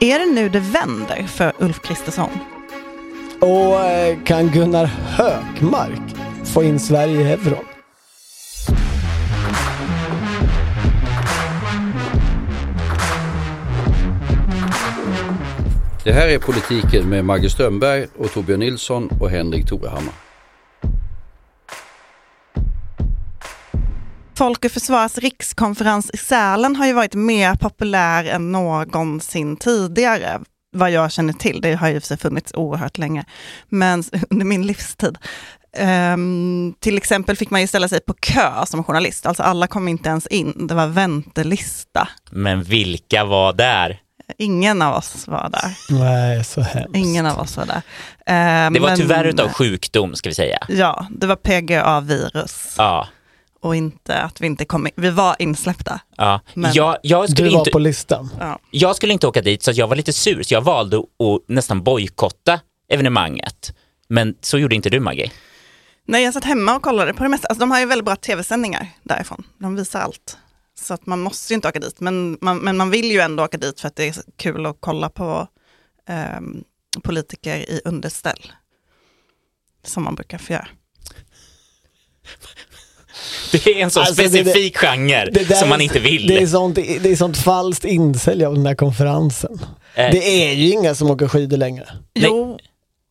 Är det nu det vänder för Ulf Kristersson? Och eh, kan Gunnar Hökmark få in Sverige i euron? Det här är politiken med Maggie Strömberg och Torbjörn Nilsson och Henrik Torehammar. Folk och Försvars rikskonferens i Sälen har ju varit mer populär än någonsin tidigare, vad jag känner till. Det har ju för sig funnits oerhört länge, men under min livstid. Ehm, till exempel fick man ju ställa sig på kö som journalist, alltså alla kom inte ens in, det var väntelista. Men vilka var där? Ingen av oss var där. Nej, så hemskt. Ingen av oss var där. Ehm, Det var men- tyvärr utav sjukdom ska vi säga. Ja, det var PGA-virus Ja, och inte att vi inte kom in. Vi var insläppta. ja. Men- Jag, jag, Du var inte, på listan. Ja. jag skulle inte åka dit så jag var lite sur så jag valde att nästan bojkotta evenemanget. Men så gjorde inte du Maggie. Nej, jag satt hemma och kollade på det mesta. Alltså, de har ju väldigt bra tv-sändningar därifrån. De visar allt. Så att man måste ju inte åka dit. Men man, men man vill ju ändå åka dit för att det är kul att kolla på ehm, politiker i underställ. Som man brukar få göra. Det är en sån Alltså, det- specifik genre Det som man inte vill. Det är sånt, det är sånt falskt insälj av den här konferensen. Eh, Det är ju inga som åker skidor längre. Jo,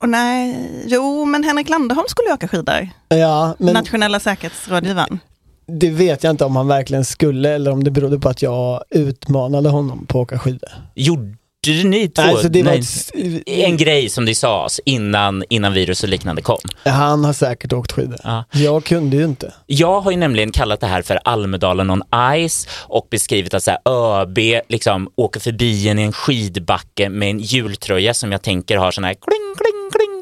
och nej, jo, men Henrik Landerholm skulle ju åka skidor. Ja, men Nationella säkerhetsrådgivaren. det vet jag inte om han verkligen skulle eller om det berodde på att jag utmanade honom på att åka skidor. Gjorde ni två Alltså, det var nej, en grej som det sades innan, innan virus och liknande kom? han har säkert åkt skidor. Ja. Jag kunde ju inte. Jag har ju nämligen kallat det här för Almedalen on Ice och beskrivit att så här, ÖB liksom åker förbi en i en skidbacke med en jultröja som jag tänker har såna här kling, kling, kling,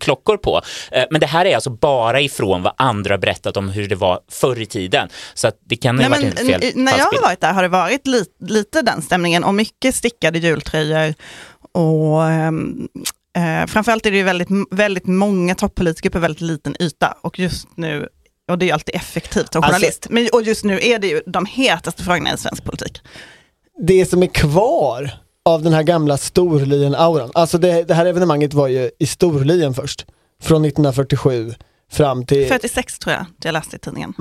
klockor på. Eh, Men det här är alltså bara ifrån vad andra har berättat om hur det var förr i tiden. Så att det kan ha Nej, varit men, en fel när jag har varit där har det varit li, lite den stämningen och mycket stickade jultröjor. Och, ehm, eh, framförallt är det ju väldigt, väldigt många toppolitiker på väldigt liten yta och just nu och det är ju alltid effektivt som Alltså- journalist. Men, och just nu är det ju de hetaste frågorna i svensk politik. Det som är kvar av den här gamla Storlien-auran, alltså det, det här evenemanget var ju i Storlien först, från 1947 fram till 46 tror jag, det jag läste i tidningen.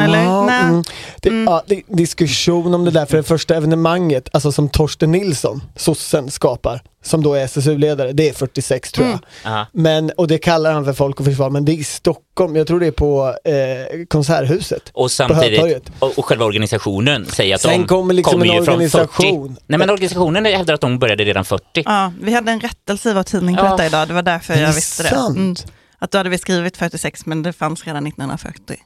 Eller? Ja, Nej. mm. Det, ja, det, diskussion om det där för det första evenemanget, alltså som Torsten Nilsson, sossen, skapar, som då är SSU-ledare, det är 46 tror jag. Ja. Men, och det kallar han för Folk och Försvar, men det är i Stockholm, jag tror det är på eh, Konserthuset. Och samtidigt, och, och själva organisationen säger att Sen de kommer liksom en ju från organisation. 40. Nej men organisationen hävdar att de började redan 40. Ja, vi hade en rättelse i vår tidning på Ja. detta idag, det var därför Är jag visste det. sant? Att då hade vi skrivit 46 men det fanns redan 1940.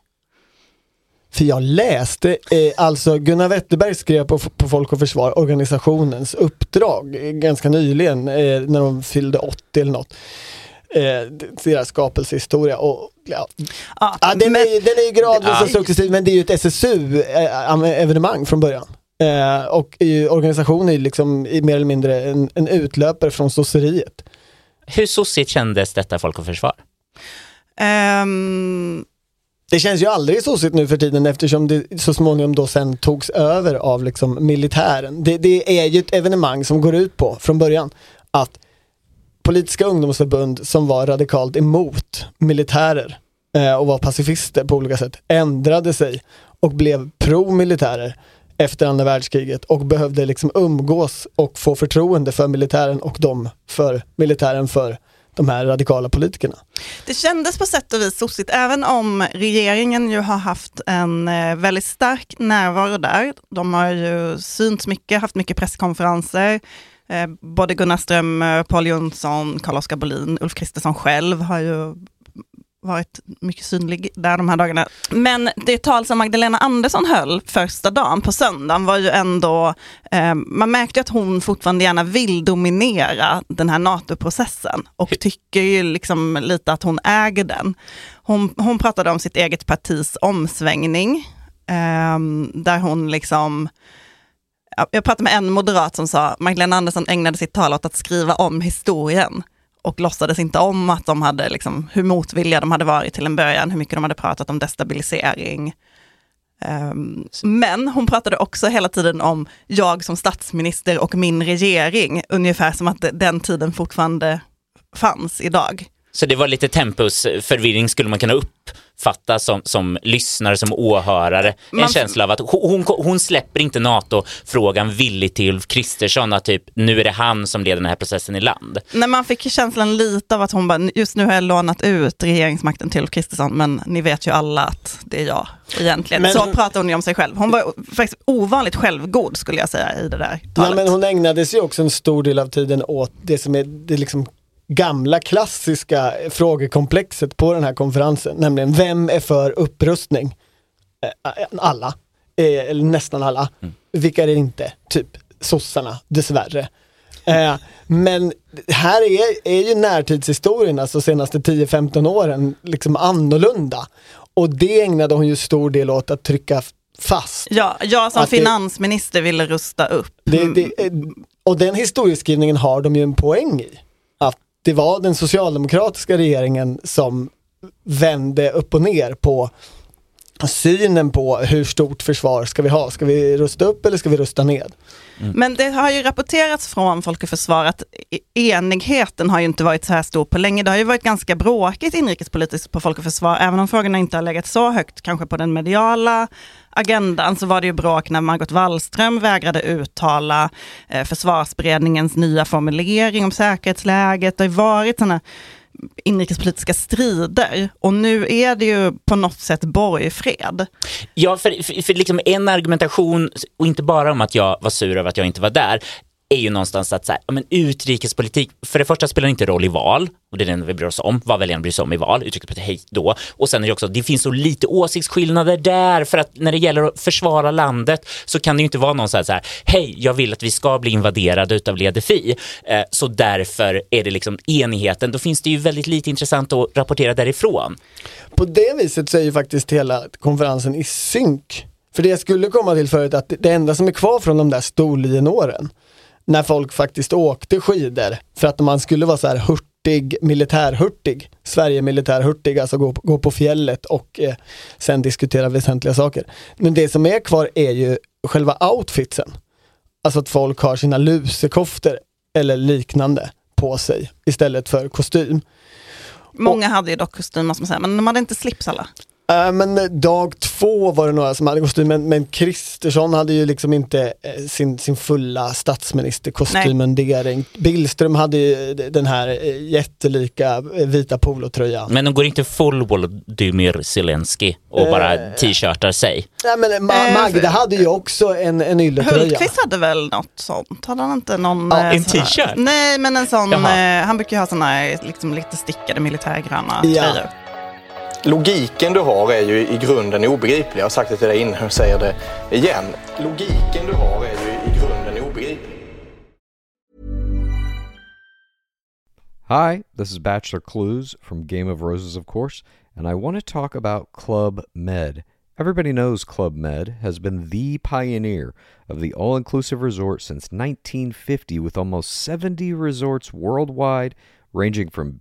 För jag läste, eh, alltså Gunnar Wetterberg skrev på, på Folk och Försvar organisationens uppdrag eh, ganska nyligen eh, när de fyllde 80 eller något. Eh, deras skapelsehistoria och ja, Ja, ja, den, men- är, den är ju gradvis Ja. och successivt men det är ju ett SSU-evenemang från början. Eh, och organisationen är ju liksom i mer eller mindre en, en utlöpare från sosseriet. Hur sossigt kändes detta Folk och Försvar? Um, Det känns ju aldrig sossigt nu för tiden eftersom det så småningom då sen togs över av liksom militären. Det, det är ju ett evenemang som går ut på från början att politiska ungdomsförbund som var radikalt emot militärer eh, och var pacifister på olika sätt ändrade sig och blev pro-militärer efter andra världskriget och behövde liksom umgås och få förtroende för militären och de för militären för de här radikala politikerna. Det kändes på sätt och vis sossigt, även om regeringen ju har haft en eh, väldigt stark närvaro där. De har ju synts mycket, haft mycket presskonferenser. Eh, både Gunnar Strömmer, Paul Jonsson, Carl-Oskar Bolin, Ulf Kristersson själv har ju varit mycket synlig där de här dagarna. Men det tal som Magdalena Andersson höll första dagen på söndagen var ju ändå, eh, man märkte att hon fortfarande gärna vill dominera den här NATO-processen och tycker ju liksom lite att hon äger den. Hon, hon pratade om sitt eget partis omsvängning, eh, där hon liksom jag pratade med en moderat som sa Magdalena Andersson ägnade sitt tal åt att skriva om historien och låtsades inte om att de hade, liksom, hur motvilliga de hade varit till en början, hur mycket de hade pratat om destabilisering. Um, men hon pratade också hela tiden om jag som statsminister och min regering, ungefär som att den tiden fortfarande fanns idag. Så det var lite tempusförvirring skulle man kunna uppfatta som, som lyssnare, som åhörare. Man... En känsla av att hon, hon släpper inte NATO-frågan villigt till Ulf Kristersson, att typ nu är det han som leder den här processen i land. Nej, man fick känslan lite av att hon bara, just nu har jag lånat ut regeringsmakten till Ulf Kristersson, men ni vet ju alla att det är jag egentligen. Men... Så pratar hon ju om sig själv. Hon var faktiskt ovanligt självgod skulle jag säga i det där talet. Ja, men hon ägnade sig också en stor del av tiden åt det som är det liksom gamla klassiska frågekomplexet på den här konferensen, nämligen vem är för upprustning? Eh, alla, eh, eller nästan alla. Mm. Vilka är det inte? Typ sossarna, dessvärre. Eh, men här är, är ju närtidshistorien, alltså senaste 10-15 åren, liksom annorlunda. Och det ägnade hon ju stor del åt att trycka fast. Ja, jag som finansminister det, ville rusta upp. Det, det, och den historieskrivningen har de ju en poäng i det var den socialdemokratiska regeringen som vände upp och ner på synen på hur stort försvar ska vi ha? Ska vi rusta upp eller ska vi rusta ned? Mm. Men det har ju rapporterats från Folk och Försvar att e- enigheten har ju inte varit så här stor på länge. Det har ju varit ganska bråkigt inrikespolitiskt på Folk och Försvar, även om frågorna inte har legat så högt kanske på den mediala agendan så var det ju bråk när Margot Wallström vägrade uttala eh, försvarsberedningens nya formulering om säkerhetsläget. Det har varit sådana inrikespolitiska strider och nu är det ju på något sätt borgfred. Ja, för, för, för liksom en argumentation, och inte bara om att jag var sur över att jag inte var där, är ju någonstans att så här, men utrikespolitik, för det första spelar det inte roll i val, och det är den vi bryr oss om, vad väljarna bryr sig om i val, utrikespolitik, hej då. Och sen är det också, det finns så lite åsiktsskillnader där, för att när det gäller att försvara landet så kan det ju inte vara någon så här, så här hej, jag vill att vi ska bli invaderade utav Ledefi, eh, så därför är det liksom enigheten, då finns det ju väldigt lite intressant att rapportera därifrån. På det viset så är ju faktiskt hela konferensen i synk. För det jag skulle komma till förut, att det enda som är kvar från de där Storlienåren, när folk faktiskt åkte skidor för att man skulle vara så här hurtig, militärhurtig, Sverige militärhurtig, alltså gå, gå på fjället och eh, sen diskutera väsentliga saker. Men det som är kvar är ju själva outfitsen. Alltså att folk har sina lusekoftor eller liknande på sig istället för kostym. Många hade ju dock kostym måste man säga, men de hade inte slips alla. Äh, men dag två var det några som hade kostym, men, men Kristersson hade ju liksom inte eh, sin, sin fulla statsministerkostymendering. Billström hade ju den här eh, jättelika eh, vita polotröjan. Men de går inte full Volodymyr Zelensky och bara t-shirtar sig? Nej men Ma Magda hade ju också en, en ylletröja. Hultqvist hade väl något sånt? Hade han inte någon... Ja, en t-shirt? Nej men en sån, han brukar ju ha såna liksom lite stickade militärgröna ja. tröjor logiken du har är ju i grunden obegriplig. Jag har sagt det till dig innan och säger det igen. Logiken du har är ju i grunden obegriplig. Hi, this is Bachelor Clues from Game of Roses, of course, and I want to talk about Club Med. Everybody knows Club Med has been the pioneer of the all inclusive resort since 1950, with almost 70 resorts worldwide, ranging from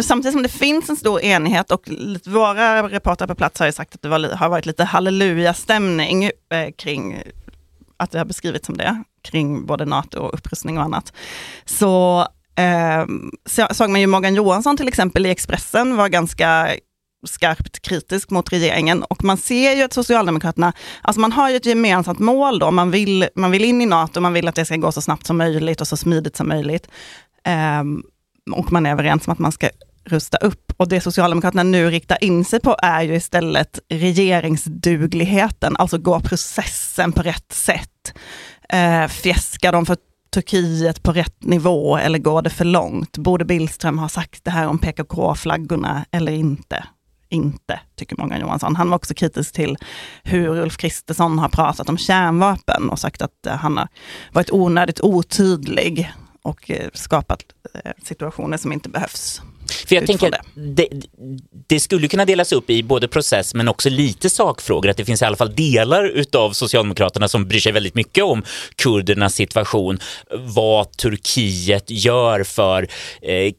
Samtidigt som det finns en stor enighet och våra reportrar på plats har ju sagt att det var, har varit lite halleluja-stämning eh, kring att det har beskrivits som det, kring både NATO och upprustning och annat. Så eh, såg man ju Morgan Johansson till exempel i Expressen var ganska skarpt kritisk mot regeringen och man ser ju att Socialdemokraterna, alltså man har ju ett gemensamt mål då, man vill, man vill in i NATO, man vill att det ska gå så snabbt som möjligt och så smidigt som möjligt. Um, och man är överens om att man ska rusta upp. Och det Socialdemokraterna nu riktar in sig på är ju istället regeringsdugligheten, alltså går processen på rätt sätt? Eh, fjäskar de för Turkiet på rätt nivå eller går det för långt? Borde Billström ha sagt det här om PKK-flaggorna eller inte? Inte, tycker Morgan Johansson. Han var också kritisk till hur Ulf Kristersson har pratat om kärnvapen och sagt att eh, han har varit onödigt otydlig och eh, skapat eh, situationer som inte behövs. För jag tänker, det. det. skulle kunna delas upp i både process men också lite sakfrågor. Att det finns i alla fall delar utav Socialdemokraterna som bryr sig väldigt mycket om kurdernas situation. Vad Turkiet gör för eh,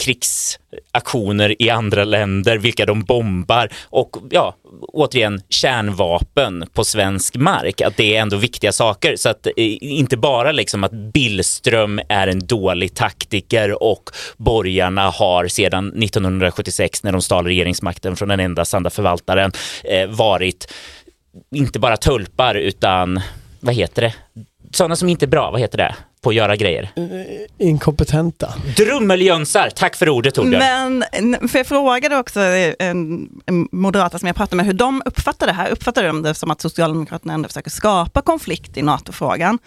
aktioner i andra länder, vilka de bombar och ja, återigen kärnvapen på svensk mark. Att det är ändå viktiga saker. Så att eh, inte bara liksom att Billström är en dålig taktiker och borgarna har sedan 1976 när de stal regeringsmakten från den enda sanda förvaltaren eh, varit inte bara tulpar utan vad heter det? Sådana som inte är bra, vad heter det? På att göra grejer. Eh, inkompetenta. Drummeljönsar, tack för ordet Torbjörn. Men, för jag frågade också en, en moderata som jag pratade med hur de uppfattar det här. Uppfattar de det som att Socialdemokraterna ändå försöker skapa konflikt i NATO-frågan?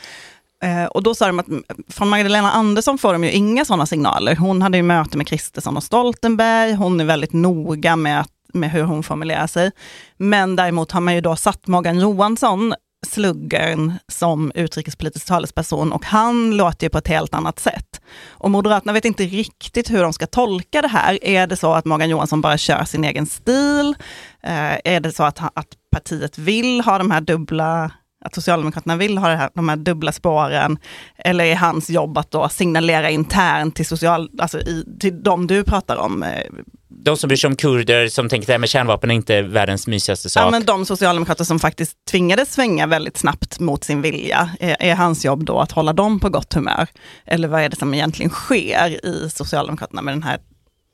Eh, och då sa de att från Magdalena Andersson får de ju inga sådana signaler. Hon hade ju möte med Kristersson och Stoltenberg, hon är väldigt noga med, med hur hon formulerar sig. Men däremot har man ju då satt Morgan Johansson, sluggern, som utrikespolitisk talesperson och han låter ju på ett helt annat sätt. Och Moderaterna vet inte riktigt hur de ska tolka det här. Är det så att Morgan Johansson bara kör sin egen stil? Eh, är det så att, att partiet vill ha de här dubbla att Socialdemokraterna vill ha det här, de här dubbla spåren, eller är hans jobb att då signalera internt till, social, alltså i, till de du pratar om? Eh, de som bryr sig om kurder, som tänker att kärnvapen är inte världens mysigaste sak. Ja, men de socialdemokrater som faktiskt tvingades svänga väldigt snabbt mot sin vilja, är, är hans jobb då att hålla dem på gott humör? Eller vad är det som egentligen sker i Socialdemokraterna med den här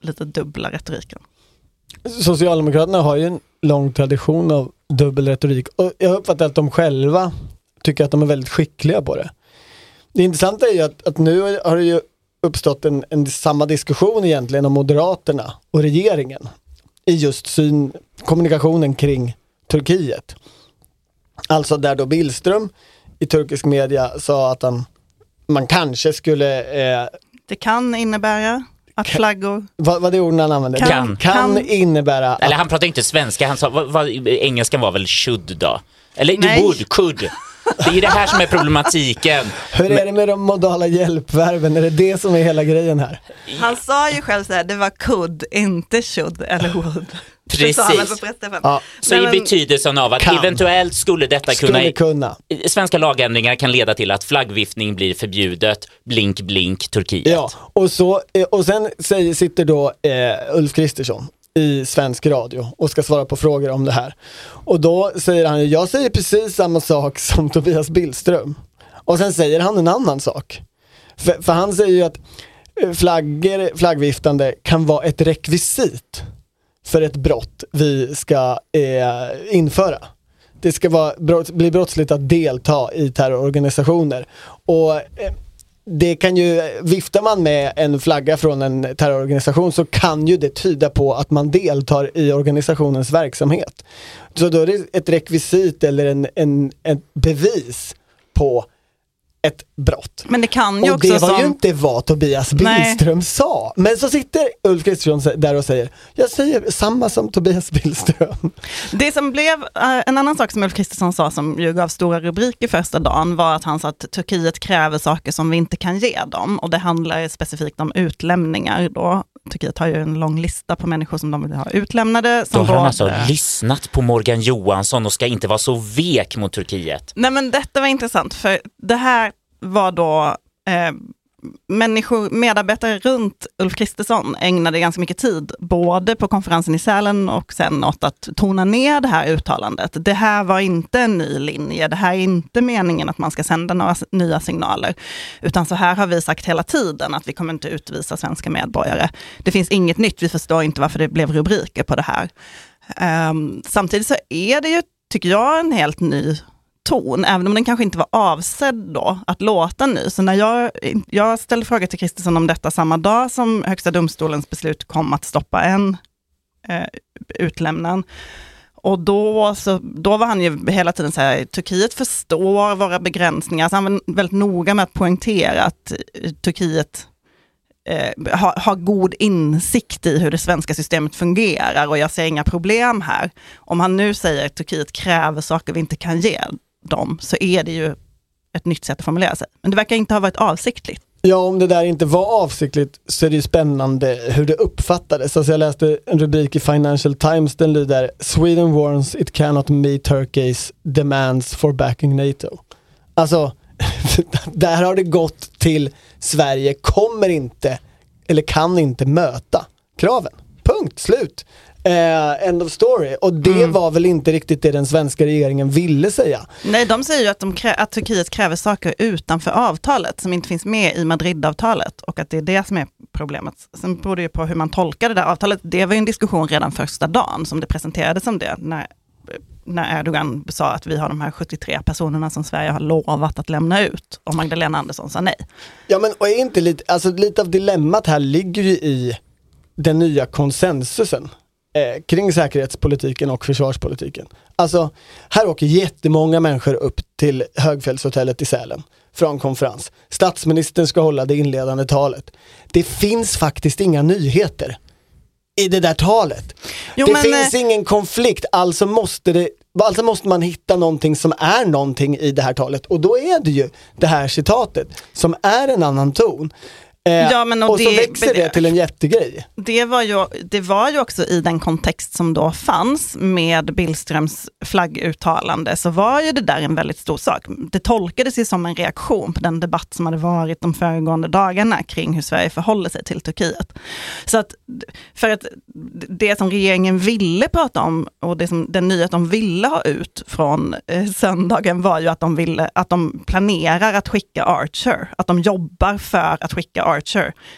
lite dubbla retoriken? Socialdemokraterna har ju en lång tradition av dubbel retorik och jag uppfattar att de själva tycker att de är väldigt skickliga på det. Det intressanta är ju att, att nu har det ju uppstått en, en, samma diskussion egentligen om Moderaterna och regeringen i just syn, kommunikationen kring Turkiet. Alltså där då Billström i turkisk media sa att han, man kanske skulle... Eh, det kan innebära att flaggor... Vad var det orden han använde? Kan. Kan, kan innebära... Eller han pratade inte svenska, han sa, vad, vad, engelskan var väl should då? Eller Nej. would, could. Det är det här som är problematiken. Hur är det med de modala hjälpverben? Är det det som är hela grejen här? Han sa ju själv så här, det var could, inte should eller would. Precis. Ja. Så i betydelsen av att kan. eventuellt skulle detta skulle kunna, Svenska lagändringar kan leda till att flaggviftning blir förbjudet, blink blink Turkiet. Ja, och, så, eh, och sen säger, sitter då eh, Ulf Kristersson i svensk radio och ska svara på frågor om det här. Och då säger han, jag säger precis samma sak som Tobias Billström. Och sen säger han en annan sak. För, för han säger ju att eh, flaggor, flaggviftande kan vara ett rekvisit för ett brott vi ska eh, införa. Det ska vara brott, bli brottsligt att delta i terrororganisationer. Och eh, det kan ju, viftar man med en flagga från en terrororganisation så kan ju det tyda på att man deltar i organisationens verksamhet. Så då är det ett rekvisit eller en, en, ett bevis på ett brott. Men det kan ju och också det var som... ju inte vad Tobias Billström Nej. sa. Men så sitter Ulf Kristersson där och säger, jag säger samma som Tobias Billström. Det som blev, eh, en annan sak som Ulf Kristersson sa som ju gav stora rubriker första dagen var att han sa att Turkiet kräver saker som vi inte kan ge dem. Och det handlar specifikt om utlämningar då. Turkiet har ju en lång lista på människor som de vill ha utlämnade. Då har han alltså lyssnat på Morgan Johansson och ska inte vara så vek mot Turkiet. Nej men detta var intressant för det här var då eh, människor, medarbetare runt Ulf Kristersson ägnade ganska mycket tid, både på konferensen i Sälen och sen åt att tona ner det här uttalandet. Det här var inte en ny linje, det här är inte meningen att man ska sända några nya signaler, utan så här har vi sagt hela tiden, att vi kommer inte utvisa svenska medborgare. Det finns inget nytt, vi förstår inte varför det blev rubriker på det här. Um, samtidigt så är det ju, tycker jag, en helt ny ton, även om den kanske inte var avsedd då att låta ny. Så när jag, jag ställde frågor till Kristersson om detta samma dag som Högsta domstolens beslut kom att stoppa en eh, utlämnan. Och då, så, då var han ju hela tiden så här, Turkiet förstår våra begränsningar. Så han var väldigt noga med att poängtera att eh, Turkiet eh, har, har god insikt i hur det svenska systemet fungerar och jag ser inga problem här. Om han nu säger att Turkiet kräver saker vi inte kan ge dem, så är det ju ett nytt sätt att formulera sig. Men det verkar inte ha varit avsiktligt. Ja, om det där inte var avsiktligt så är det ju spännande hur det uppfattades. Alltså jag läste en rubrik i Financial Times, den lyder Sweden warns it cannot meet Turkey's demands for backing NATO. Alltså, där har det gått till Sverige kommer inte, eller kan inte möta kraven. Punkt, slut. Eh, end of story. Och det Mm. var väl inte riktigt det den svenska regeringen ville säga. Nej, de säger ju att, de krä- att Turkiet kräver saker utanför avtalet som inte finns med i Madridavtalet och att det är det som är problemet. Sen beror det ju på hur man tolkar det där avtalet. Det var ju en diskussion redan första dagen som det presenterades som det, när, när Erdogan sa att vi har de här 73 personerna som Sverige har lovat att lämna ut och Magdalena Andersson sa nej. Ja men och är inte lite, alltså lite av dilemmat här ligger ju i den nya konsensusen eh, kring säkerhetspolitiken och försvarspolitiken. Alltså, här åker jättemånga människor upp till Högfältshotellet i Sälen från konferens. Statsministern ska hålla det inledande talet. Det finns faktiskt inga nyheter i det där talet. Jo, det men, finns eh, ingen konflikt, alltså måste, det, alltså måste man hitta någonting som är någonting i det här talet. Och då är det ju det här citatet som är en annan ton. Eh, Ja, men och och så det- växer det till en jättegrej. Det var, ju, det var ju också i den kontext som då fanns med Billströms flagguttalande, så var ju det där en väldigt stor sak. Det tolkades ju som en reaktion på den debatt som hade varit de föregående dagarna kring hur Sverige förhåller sig till Turkiet. Så att, för att det som regeringen ville prata om och det som, den nyhet de ville ha ut från eh, söndagen var ju att de, ville, att de planerar att skicka Archer, att de jobbar för att skicka Archer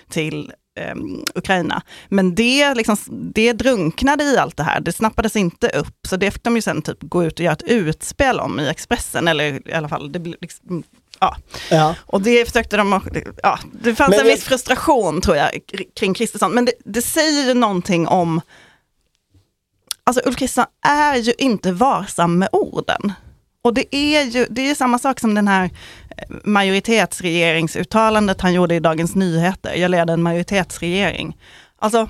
till eh, Ukraina. Men det, liksom, det drunknade i allt det här, det snappades inte upp, så det fick de ju sen typ gå ut och göra ett utspel om i Expressen, eller i alla fall, det liksom, ja. Ja. Och det försökte de, ja, det fanns Men en jag- viss frustration tror jag kr- kring Kristersson, men det, det säger ju någonting om, alltså Ulf Kristersson är ju inte varsam med orden. Och det är ju det är samma sak som den här majoritetsregeringsuttalandet han gjorde i Dagens Nyheter. Jag leder en majoritetsregering. Alltså,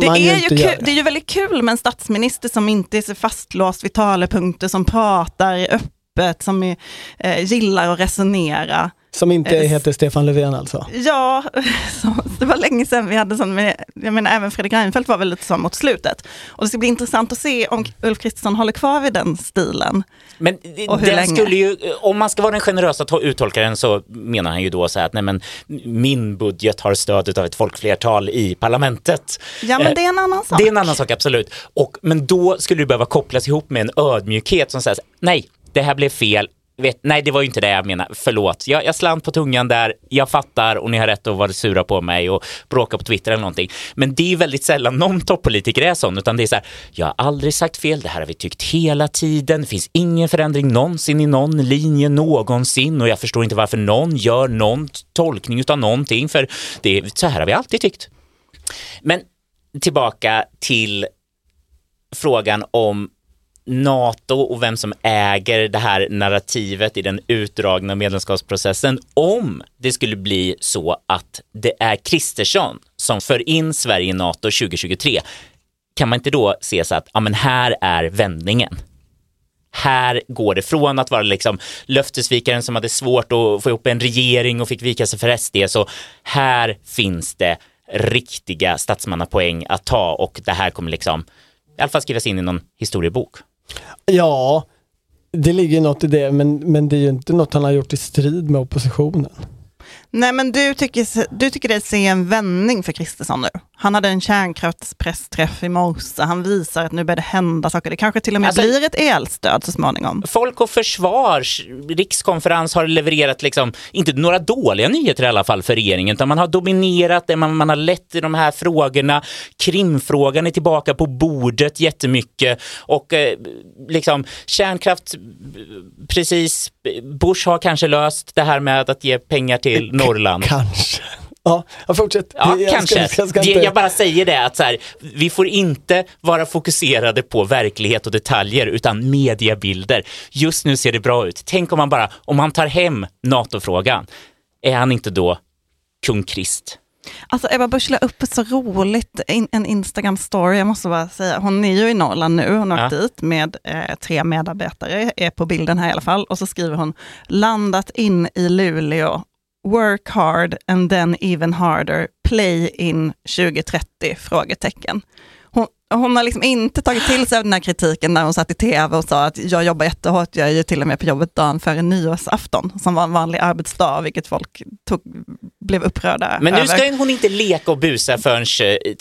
det, är ju kul, det är ju väldigt kul med en statsminister som inte är så fastlåst vid talepunkter, som pratar öppet, som är, eh, gillar att resonera. Som inte Eh, heter Stefan Löfven alltså. Ja, så, det var länge sedan vi hade sån, men jag menar även Fredrik Reinfeldt var väl lite så mot slutet. Och det ska bli intressant att se om Ulf Kristersson håller kvar vid den stilen. Men Och hur den länge? skulle ju, om man ska vara den generösa to- uttolkaren så menar han ju då så här att nej men min budget har stöd av ett folkflertal i parlamentet. Ja, men Eh, det är en annan sak. Det är en annan sak, absolut. Och, men då skulle det behöva kopplas ihop med en ödmjukhet som säger nej, det här blev fel. Vet, nej, det var ju inte det jag menade. Förlåt. Jag, jag slant på tungan där. Jag fattar och ni har rätt att vara sura på mig och bråka på Twitter eller någonting. Men det är väldigt sällan någon toppolitiker är sån, utan det är så här, jag har aldrig sagt fel, det här har vi tyckt hela tiden, det finns ingen förändring någonsin i någon linje någonsin och jag förstår inte varför någon gör någon tolkning utav någonting, för det, är- så här har vi alltid tyckt. Men tillbaka till frågan om NATO och vem som äger det här narrativet i den utdragna medlemskapsprocessen. Om det skulle bli så att det är Kristersson som för in Sverige i NATO 2023, kan man inte då se så att ja, men här är vändningen? Här går det från att vara liksom löftesvikaren som hade svårt att få ihop en regering och fick vika sig för SD, så här finns det riktiga statsmannapoäng att ta och det här kommer liksom i alla fall skrivas in i någon historiebok. Ja, det ligger något i det, men, men det är ju inte något han har gjort i strid med oppositionen. Nej men du tycker, du tycker det ser en vändning för Kristersson nu. Han hade en kärnkraftspressträff i morse, han visar att nu börjar det hända saker. Det kanske till och med Alltså- blir ett elstöd så småningom. Folk och Försvars rikskonferens har levererat, liksom, inte några dåliga nyheter i alla fall för regeringen, utan man har dominerat det, man, man har lett i de här frågorna. Krimfrågan är tillbaka på bordet jättemycket och eh, liksom kärnkraft, precis, Bush har kanske löst det här med att ge pengar till Norrland. Kanske. Ja, fortsätt. Ja, Jag ska- kanske. jag ska Det- inte- Jag bara säger det att så här, vi får inte vara fokuserade på verklighet och detaljer utan mediebilder. Just nu ser det bra ut. Tänk om man bara, om han tar hem NATO-frågan, är han inte då kung Krist? Alltså Ebba Busch la upp ett så roligt, in, en Instagram-story, jag måste bara säga. Hon är ju i Norrland nu, hon har Ja. åkt dit med eh, tre medarbetare, är på bilden här i alla fall. Och så skriver hon, landat in i Luleå, work hard and then even harder, play in 2030? Frågetecken. Hon, hon har liksom inte tagit till sig av den här kritiken när hon satt i tv och sa att jag jobbar jättehårt, jag är ju till och med på jobbet dagen före nyårsafton, som var en vanlig arbetsdag, vilket folk tog, blev upprörda Men nu över. ska hon inte leka och busa förrän eh,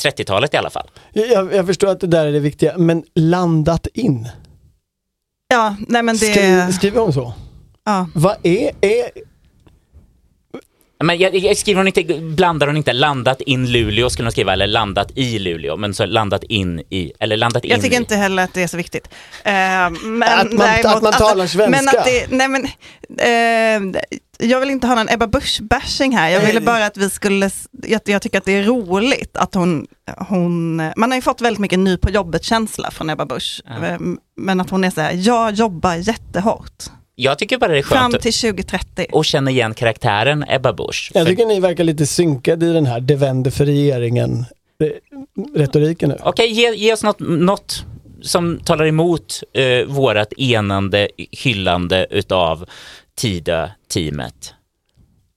30-talet i alla fall. jag, jag förstår att det där är det viktiga, men landat in. Ja, nej men det... Skri, skriver hon så? ja. Vad är, är Men jag, jag skriver hon inte, blandar hon inte landat in Luleå skulle hon skriva, eller landat i Luleå, men så landat in i, eller landat in Jag tycker i. inte heller att det är så viktigt. Eh, men Att man- däremot- att man talar svenska. Men att det, nej men, eh, jag vill inte ha någon Ebba Busch-bashing här. Jag ville Nej. bara att vi skulle, jag, jag tycker att det är roligt att hon, hon, man har ju fått väldigt mycket ny på jobbet-känsla från Ebba Busch. Eh, Men att hon är så här, jag jobbar jättehårt. Jag tycker bara det är Fram skönt till 2030. att känna igen karaktären Ebba Busch. Jag För- tycker ni verkar lite synkade i den här det vänder för regeringen eh, retoriken nu. Okej, ge, ge oss något, något som talar emot eh, vårat enande hyllande utav Tidö-teamet.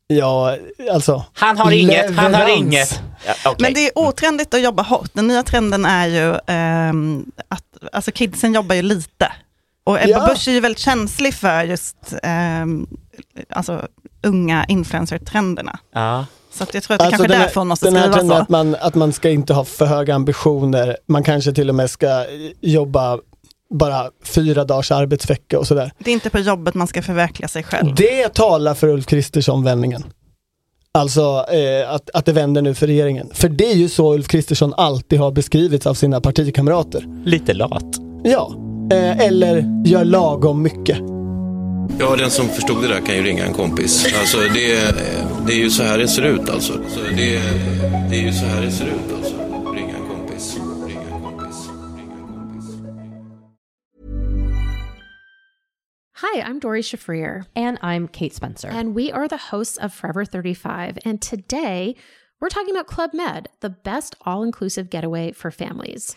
Ja, alltså. Han har inget, han har leverans. inget. Ja, okej. Men det är otrendigt att jobba hårt. Den nya trenden är ju ehm, att alltså kidsen jobbar ju lite. Och Ebba Ja. Busch är ju väldigt känslig för just ehm, alltså, unga influencer-trenderna. Ja. Så att jag tror att det Alltså kanske är därför hon måste Den här skriva trenden så. att man, att man ska inte ha för höga ambitioner, man kanske till och med ska eh, jobba bara fyra dagars arbetsvecka och sådär. Det är inte på jobbet man ska förverkliga sig själv. Det talar för Ulf Kristersson-vändningen. Alltså eh, att, att det vänder nu för regeringen. För det är ju så Ulf Kristersson alltid har beskrivits av sina partikamrater. Lite lat. Ja, eh, eller gör lagom mycket. Ja, den som förstod det där kan ju ringa en kompis. Alltså det, det är ju så här det ser ut alltså. Så det, det är ju så här det ser ut alltså. Ringa en kompis. Ringa en kompis. Ringa en kompis. Hi, I'm Dory Shafrir. And I'm Kate Spencer. And we are the hosts of Forever 35. And today we're talking about Club Med, the best all inclusive getaway for families.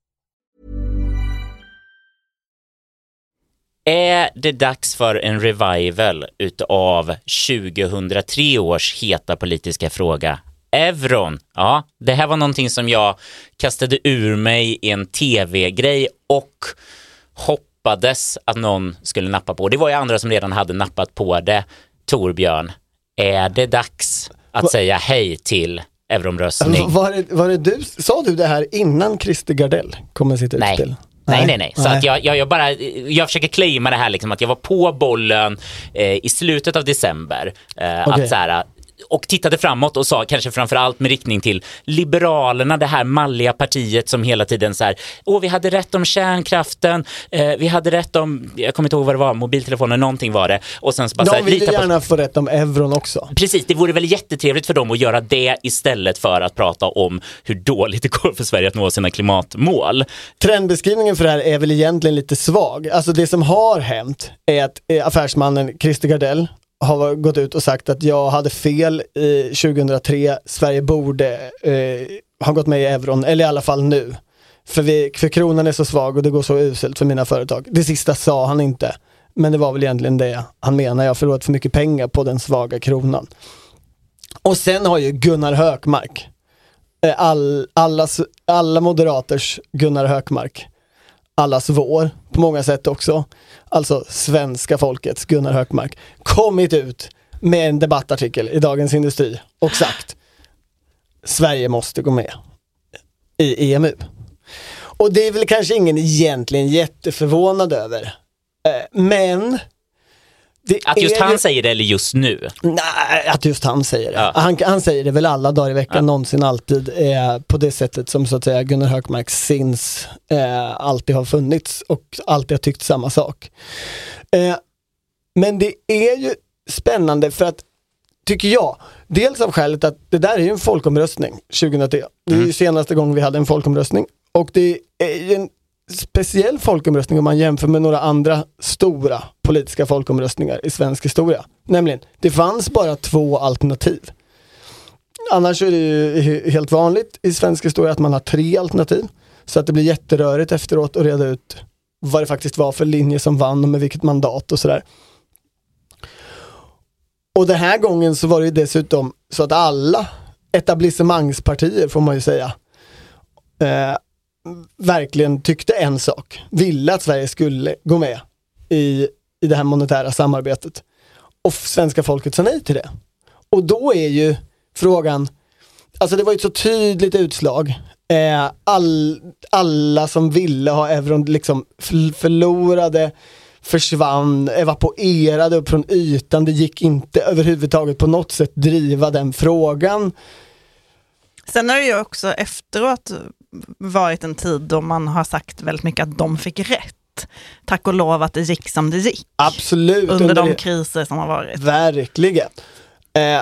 Är det dags för en revival utav 2003 års heta politiska fråga? Euron. Ja, det här var någonting som jag kastade ur mig i en tv-grej och hoppades att någon skulle nappa på. Det var ju andra som redan hade nappat på det. Torbjörn, är det dags att säga hej till euromröstning? Alltså, Var det, var det du, sa du det här innan Christer Gardell kommer sitt Nej. utspel? Nej, nej, nej. Så att jag, jag, jag bara, jag försöker claima det här liksom att jag var på bollen eh, i slutet av december. Eh, Okej. att så här, och tittade framåt och sa kanske framför allt med riktning till Liberalerna, det här malliga partiet som hela tiden så här, åh vi hade rätt om kärnkraften, eh, vi hade rätt om, jag kommer inte ihåg vad det var, mobiltelefoner, någonting var det. Och sen så bara så De här, vill ju lita på gärna få rätt om euron också. Precis, det vore väl jättetrevligt för dem att göra det istället för att prata om hur dåligt det går för Sverige att nå sina klimatmål. Trendbeskrivningen för det här är väl egentligen lite svag. Alltså det som har hänt är att eh, affärsmannen Christer Gardell har gått ut och sagt att jag hade fel i 2003, Sverige borde eh, ha gått med i euron, eller i alla fall nu. För, vi, för kronan är så svag och det går så uselt för mina företag. Det sista sa han inte, men det var väl egentligen det han menar. Jag har förlorat för mycket pengar på den svaga kronan. Och sen har ju Gunnar Hökmark, eh, all, allas, alla moderaters Gunnar Hökmark, allas vår på många sätt också, alltså svenska folkets Gunnar Hökmark, kommit ut med en debattartikel i Dagens Industri och sagt Sverige måste gå med i EMU. Och det är väl kanske ingen egentligen jätteförvånad över. Eh, men men Att just han ju- säger det eller just nu? Nej, att just han säger det. Ja. Han, han säger det väl alla dagar i veckan, någonsin, alltid, eh, på det sättet som så att säga Gunnar Hökmark sinns eh, alltid har funnits och alltid har tyckt samma sak. Eh, men det är ju spännande för att, tycker jag, dels av skälet att det där är ju en folkomröstning 2003. Det är ju senaste gången vi hade en folkomröstning och det är ju en speciell folkomröstning om man jämför med några andra stora politiska folkomröstningar i svensk historia. Nämligen, det fanns bara två alternativ. Annars är det ju helt vanligt i svensk historia att man har tre alternativ. Så att det blir jätterörigt efteråt att reda ut vad det faktiskt var för linje som vann och med vilket mandat och sådär. Och den här gången så var det ju dessutom så att alla etablissemangspartier får man ju säga eh, verkligen tyckte en sak, ville att Sverige skulle gå med i, i det här monetära samarbetet. Och svenska folket sa nej till det. Och då är ju frågan, alltså det var ju ett så tydligt utslag. Eh, all, alla som ville ha euron liksom förlorade, försvann, evaporerade upp från ytan. Det gick inte överhuvudtaget på något sätt driva den frågan. Sen har det ju också efteråt varit en tid då man har sagt väldigt mycket att de fick rätt. Tack och lov att det gick som det gick. Absolut. Under de det- kriser som har varit. Verkligen. Eh,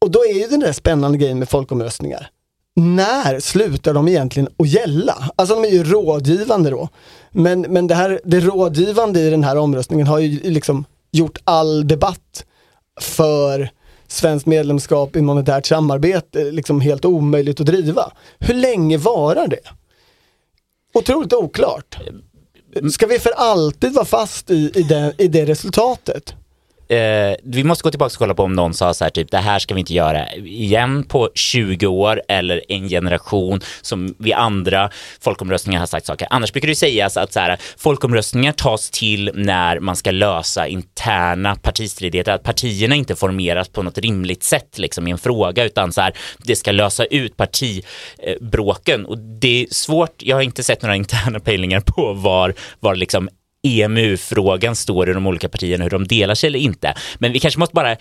och då är ju den där spännande grejen med folkomröstningar. När slutar de egentligen att gälla? Alltså de är ju rådgivande då. Men, men det, här, det rådgivande i den här omröstningen har ju liksom gjort all debatt för svenskt medlemskap i monetärt samarbete liksom helt omöjligt att driva. Hur länge varar det? Otroligt oklart. Ska vi för alltid vara fast i, i, det, i det resultatet? Eh, vi måste gå tillbaka och kolla på om någon sa så här typ det här ska vi inte göra igen på 20 år eller en generation som vi andra folkomröstningar har sagt saker. Annars brukar det sägas att så här, folkomröstningar tas till när man ska lösa interna partistridigheter, att partierna inte formeras på något rimligt sätt liksom, i en fråga utan så här, det ska lösa ut partibråken och det är svårt, jag har inte sett några interna pejlingar på var, var liksom EMU-frågan står i de olika partierna, hur de delar sig eller inte. Men vi kanske måste bara eh,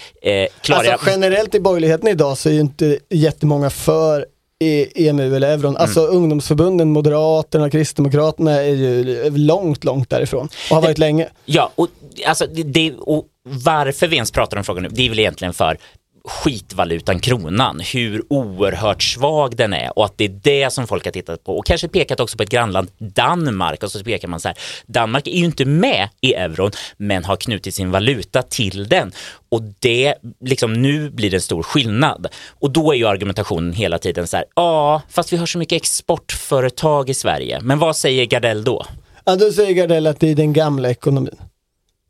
klargöra... Alltså generellt i borgerligheten idag så är ju inte jättemånga för E- EMU eller euron. Alltså ungdomsförbunden, Moderaterna, Kristdemokraterna är ju långt, långt därifrån och har varit länge. Ja, och, alltså, det, det, och varför vi ens pratar om frågan nu, det är väl egentligen för skitvalutan kronan, hur oerhört svag den är och att det är det som folk har tittat på och kanske pekat också på ett grannland Danmark och så pekar man så här, Danmark är ju inte med i euron men har knutit sin valuta till den och det, liksom nu blir det en stor skillnad och då är ju argumentationen hela tiden så här, ja fast vi har så mycket exportföretag i Sverige, men vad säger Gardell då? Ja, då säger Gardell att det är den gamla ekonomin.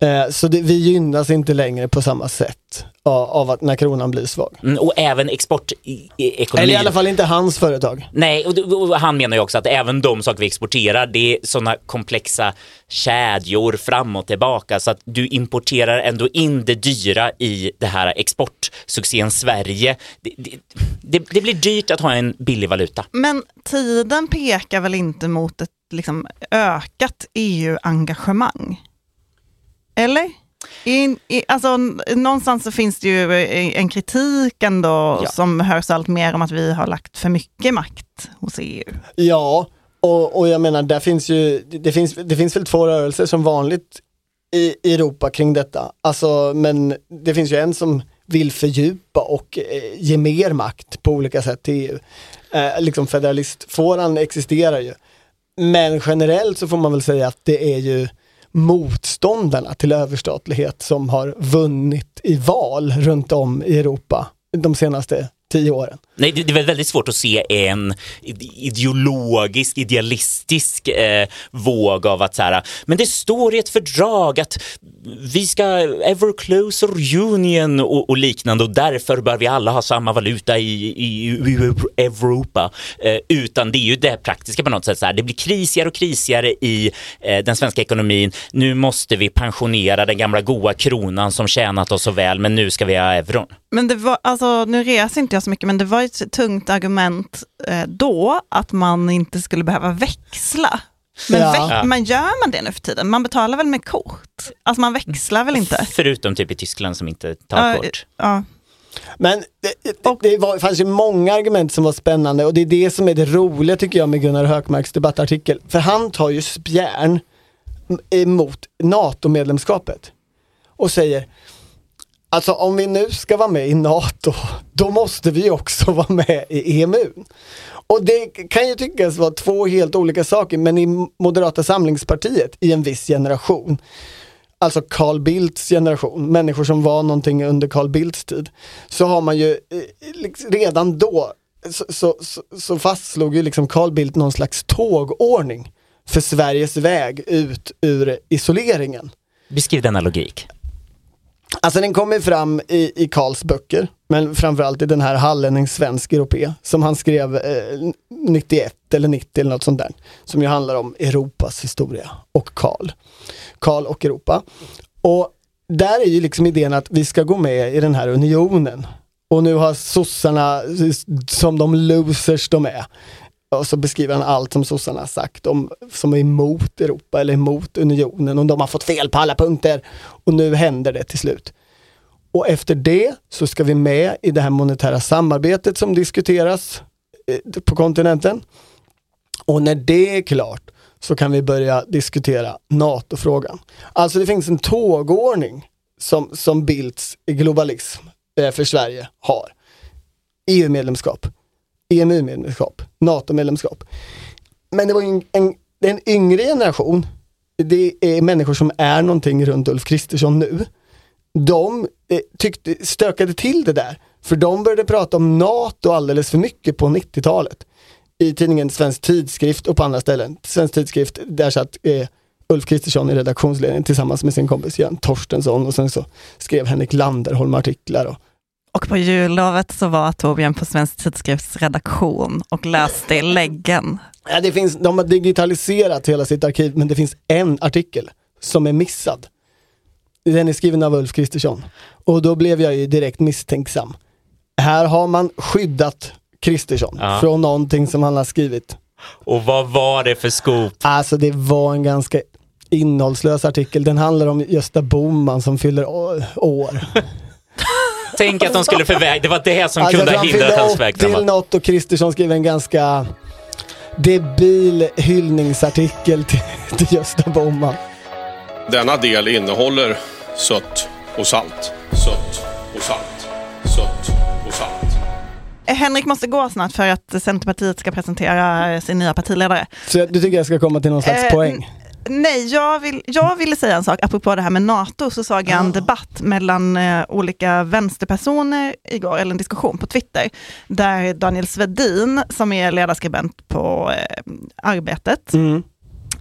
Eh, så det, vi gynnas inte längre på samma sätt av, av att när kronan blir svag. Mm, och även exportekonomi. Eller i alla fall inte hans företag. Nej, och, och han menar ju också att även de saker vi exporterar, det är sådana komplexa kedjor fram och tillbaka så att du importerar ändå in det dyra i det här exportsuccén Sverige. Det, det, det, det blir dyrt att ha en billig valuta. Men tiden pekar väl inte mot ett liksom, ökat EU-engagemang? Eller? I, i, alltså, någonstans så finns det ju eh, en kritik ändå Ja. som hörs allt mer om att vi har lagt för mycket makt hos EU. Ja, och, och jag menar, där finns ju, det finns, det finns väl två rörelser som vanligt i, i Europa kring detta. Alltså, men det finns ju en som vill fördjupa och eh, ge mer makt på olika sätt till EU. Eh, liksom federalistfåran existerar ju. Men generellt så får man väl säga att det är ju motståndarna till överstatlighet som har vunnit i val runt om i Europa de senaste tio åren. Nej, det, det är väl väldigt svårt att se en ideologisk, idealistisk eh, våg av att så här, men det står i ett fördrag att vi ska ever closer union och, och liknande och därför bör vi alla ha samma valuta i, i, i Europa. Eh, utan det är ju det praktiska på något sätt. Så här, det blir krisigare och krisigare i eh, den svenska ekonomin. Nu måste vi pensionera den gamla goa kronan som tjänat oss så väl, men nu ska vi ha euron. Men det var, alltså, nu reser inte jag så mycket, men det var ett tungt argument eh, då att man inte skulle behöva växla. Men Ja. vä- Ja. man gör man det nu för tiden? Man betalar väl med kort? Alltså man växlar väl inte? Förutom typ i Tyskland som inte tar Ja, kort. Ja. Men det, det, det var, fanns ju många argument som var spännande och det är det som är det roliga tycker jag med Gunnar Hökmarks debattartikel. För han tar ju spjärn emot NATO-medlemskapet och säger Alltså om vi nu ska vara med i NATO, då måste vi också vara med i EMU. Och det kan ju tyckas vara två helt olika saker, men i Moderata samlingspartiet i en viss generation, alltså Carl Bildts generation, människor som var någonting under Carl Bildts tid, så har man ju eh, liksom, redan då så, så, så, så fastslog ju liksom Carl Bildt någon slags tågordning för Sveriges väg ut ur isoleringen. Beskriv denna logik. Alltså den kommer fram i, i Karls böcker, men framförallt i den här Hallänning svensk europé som han skrev eh, 91 eller 90 eller något sånt där. Som ju handlar om Europas historia och Karl. Karl och Europa. Och där är ju liksom idén att vi ska gå med i den här unionen. Och nu har sossarna, som de losers de är, och så beskriver han allt som sossarna har sagt om, som är emot Europa eller emot unionen och de har fått fel på alla punkter. Och nu händer det till slut. Och efter det så ska vi med i det här monetära samarbetet som diskuteras eh, på kontinenten. Och när det är klart så kan vi börja diskutera NATO-frågan. Alltså det finns en tågordning som, som Bildts globalism eh, för Sverige har. EU-medlemskap, EMU-medlemskap, NATO-medlemskap. Men det var en, en, det är en yngre generation, det är människor som är någonting runt Ulf Kristersson nu. De eh, tyckte, stökade till det där, för de började prata om NATO alldeles för mycket på 90-talet. I tidningen Svensk Tidskrift och på andra ställen. Svensk Tidskrift, där satt eh, Ulf Kristersson i redaktionsledningen tillsammans med sin kompis Jan Torstensson och sen så skrev Henrik Landerholm artiklar. Och, och på jullovet så var Torbjörn på Svensk Tidskrifts redaktion och läste i läggen. Ja, det finns, de har digitaliserat hela sitt arkiv men det finns en artikel som är missad. Den är skriven av Ulf Kristersson. Och då blev jag ju direkt misstänksam. Här har man skyddat Kristersson Ja. från någonting som han har skrivit. Och vad var det för skop? Alltså det var en ganska innehållslös artikel. Den handlar om Gösta Bohman som fyller år. Tänk att de skulle förväg... Det var det som Alltså, kunde ha hindrat hans 80 väg till något och Kristersson skrev en ganska debil hyllningsartikel till, till Gösta Bohman. Denna del innehåller sött och salt. Sött och salt. Sött och salt. Henrik måste gå snart för att Centerpartiet ska presentera sin nya partiledare. Så du tycker jag ska komma till någon slags Eh, poäng? Nej, jag, vill, jag ville säga en sak apropå det här med NATO, så såg jag en debatt mellan eh, olika vänsterpersoner igår, eller en diskussion på Twitter, där Daniel Svedin, som är ledarskribent på eh, Arbetet, Mm.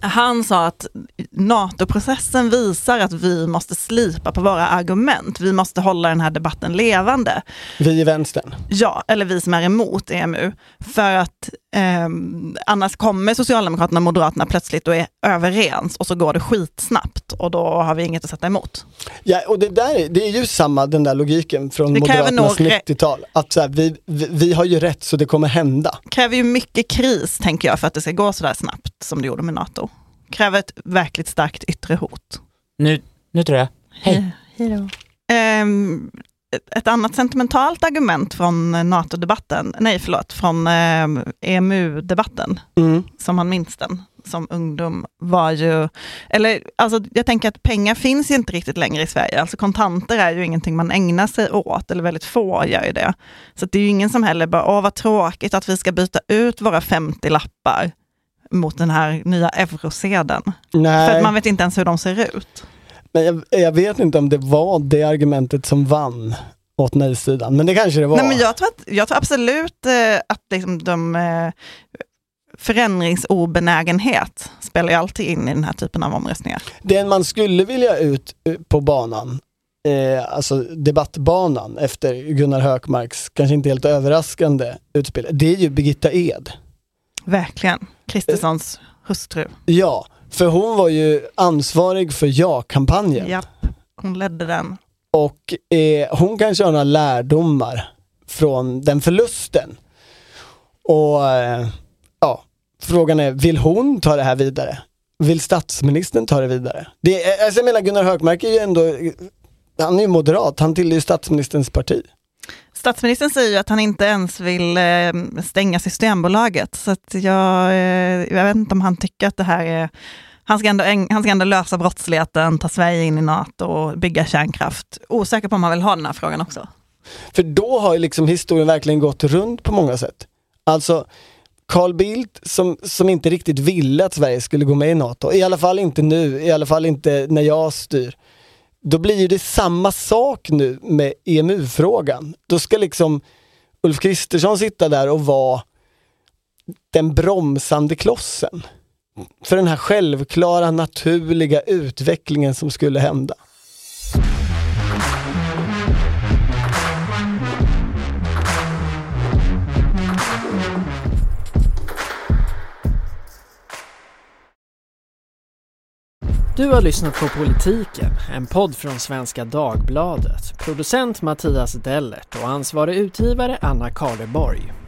han sa att NATO-processen visar att vi måste slipa på våra argument. Vi måste hålla den här debatten levande. Vi i vänstern. Ja, eller vi som är emot EMU. För att ehm, annars kommer Socialdemokraterna och Moderaterna plötsligt och är överens och så går det skitsnabbt och då har vi inget att sätta emot. Ja, och det, där, är- det är ju samma den där logiken från Det Moderaternas nog re- 90-tal. Att så här, vi, vi, vi har ju rätt så det kommer hända. kräver ju mycket kris, tänker jag, för att det ska gå så där snabbt som det gjorde med NATO. Kräver ett verkligt starkt yttre hot. Nu, nu tror jag. Hej. Ehm, ett- ett annat sentimentalt argument från eh, NATO-debatten, nej förlåt, från ehm, EMU-debatten, Mm. som man minns den som ungdom, var ju, eller alltså jag tänker att pengar finns ju inte riktigt längre i Sverige, alltså kontanter är ju ingenting man ägnar sig åt, eller väldigt få gör ju det. Så det är ju ingen som heller bara, åh vad tråkigt att vi ska byta ut våra 50 lappar mot den här nya eurosedeln. Nej. För att man vet inte ens hur de ser ut. Men jag, jag vet inte om det var det argumentet som vann åt nej-sidan, men det kanske det var. Nej, men jag, tror att, jag tror absolut eh, att liksom de eh, förändringsobenägenhet spelar ju alltid in i den här typen av omröstningar. Den man skulle vilja ut eh, på banan, eh, alltså debattbanan efter Gunnar Hökmarks kanske inte helt överraskande utspel, det är ju Birgitta Ed. Verkligen. Kristerssons hustru. Ja, för hon var ju ansvarig för ja-kampanjen. Japp, hon ledde den. Och eh, hon kanske har några lärdomar från den förlusten. Och eh, ja, frågan är, vill hon ta det här vidare? Vill statsministern ta det vidare? Det, är- alltså jag menar Gunnar Hökmark är ju ändå, han är ju moderat, han tillhör ju statsministerns parti. Statsministern säger ju att han inte ens vill eh, stänga Systembolaget. Så att jag, eh, jag vet inte om han tycker att det här är... Han ska, ändå, han ska ändå lösa brottsligheten, ta Sverige in i NATO och bygga kärnkraft. Osäker på om han vill ha den här frågan också. För då har ju liksom historien verkligen gått runt på många sätt. Alltså Carl Bildt som, som inte riktigt ville att Sverige skulle gå med i NATO, i alla fall inte nu, i alla fall inte när jag styr. Då blir ju det samma sak nu med EMU-frågan. Då ska liksom Ulf Kristersson sitta där och vara den bromsande klossen. För den här självklara, naturliga utvecklingen som skulle hända. Du har lyssnat på Politiken, en podd från Svenska Dagbladet. Producent Mattias Dellert och ansvarig utgivare Anna Karleborg.